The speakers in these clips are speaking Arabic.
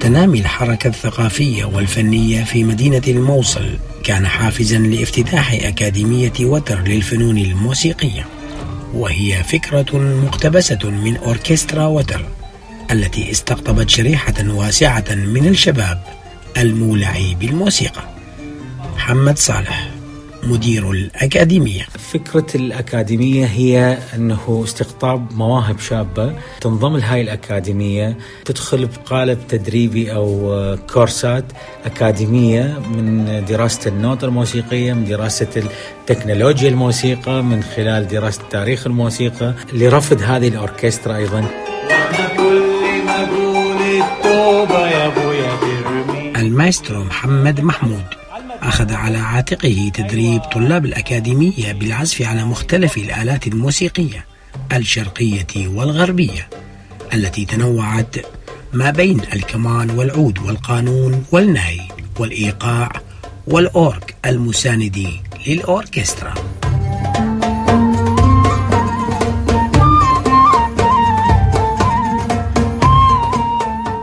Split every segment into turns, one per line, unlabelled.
تنامي الحركة الثقافية والفنية في مدينة الموصل كان حافزا لافتتاح أكاديمية وتر للفنون الموسيقية. وهي فكرة مقتبسة من أوركسترا وتر التي استقطبت شريحة واسعة من الشباب المولع بالموسيقى. محمد صالح. مدير الأكاديمية.
فكرة الأكاديمية هي أنه استقطاب مواهب شابة تنضم لهاي الأكاديمية تدخل بقالب تدريبي أو كورسات أكاديمية من دراسة النوتة الموسيقية من دراسة تكنولوجيا الموسيقى من خلال دراسة تاريخ الموسيقى لرفض هذه الأوركسترا أيضا.
المايسترو محمد محمود. أخذ على عاتقه تدريب طلاب الأكاديمية بالعزف على مختلف الآلات الموسيقية الشرقية والغربية التي تنوعت ما بين الكمان والعود والقانون والناي والإيقاع والأورك المساند للأوركسترا.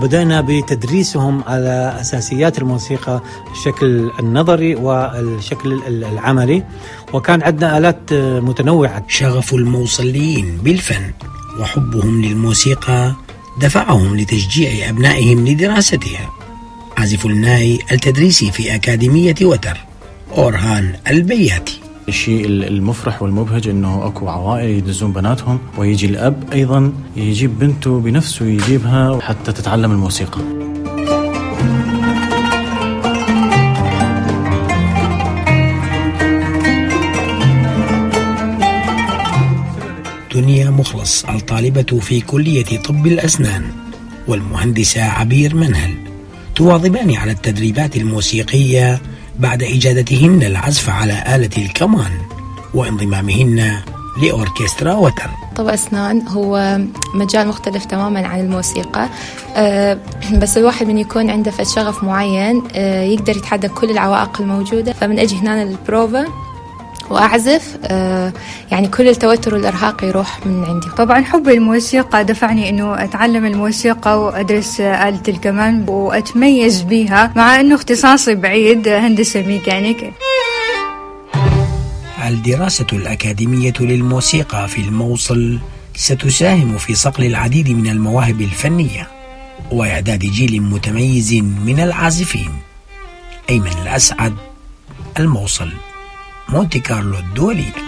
بدأنا بتدريسهم على أساسيات الموسيقى الشكل النظري والشكل العملي. وكان عندنا آلات متنوعة.
شغف الموصليين بالفن وحبهم للموسيقى دفعهم لتشجيع أبنائهم لدراستها. عازف الناي التدريسي في أكاديمية وتر أورهان البياتي.
الشيء المفرح والمبهج إنه أكو عوائل يدزون بناتهم ويجي الأب أيضا يجيب بنته بنفسه يجيبها حتى تتعلم الموسيقى.
دنيا مخلص الطالبة في كلية طب الأسنان والمهندسة عبير منهل تواظبان على التدريبات الموسيقية بعد إجادتهن العزف على آلة الكمان وانضمامهن لأوركسترا وتر
طب أسنان هو مجال مختلف تماما عن الموسيقى. أه بس الواحد من يكون عنده شغف معين أه يقدر يتحدى كل العوائق الموجودة. فمن أجي هنا للبروفا وأعزف آه يعني كل التوتر والإرهاق يروح من عندي.
طبعا حبي الموسيقى دفعني أنه أتعلم الموسيقى وأدرس آلة الكمان وأتميز بها مع أنه اختصاصي بعيد هندسة ميكانيك.
الدراسة الأكاديمية للموسيقى في الموصل ستساهم في صقل العديد من المواهب الفنية وإعداد جيل متميز من العازفين. أيمن الأسعد الموصل. Monte Carlo 2 litri.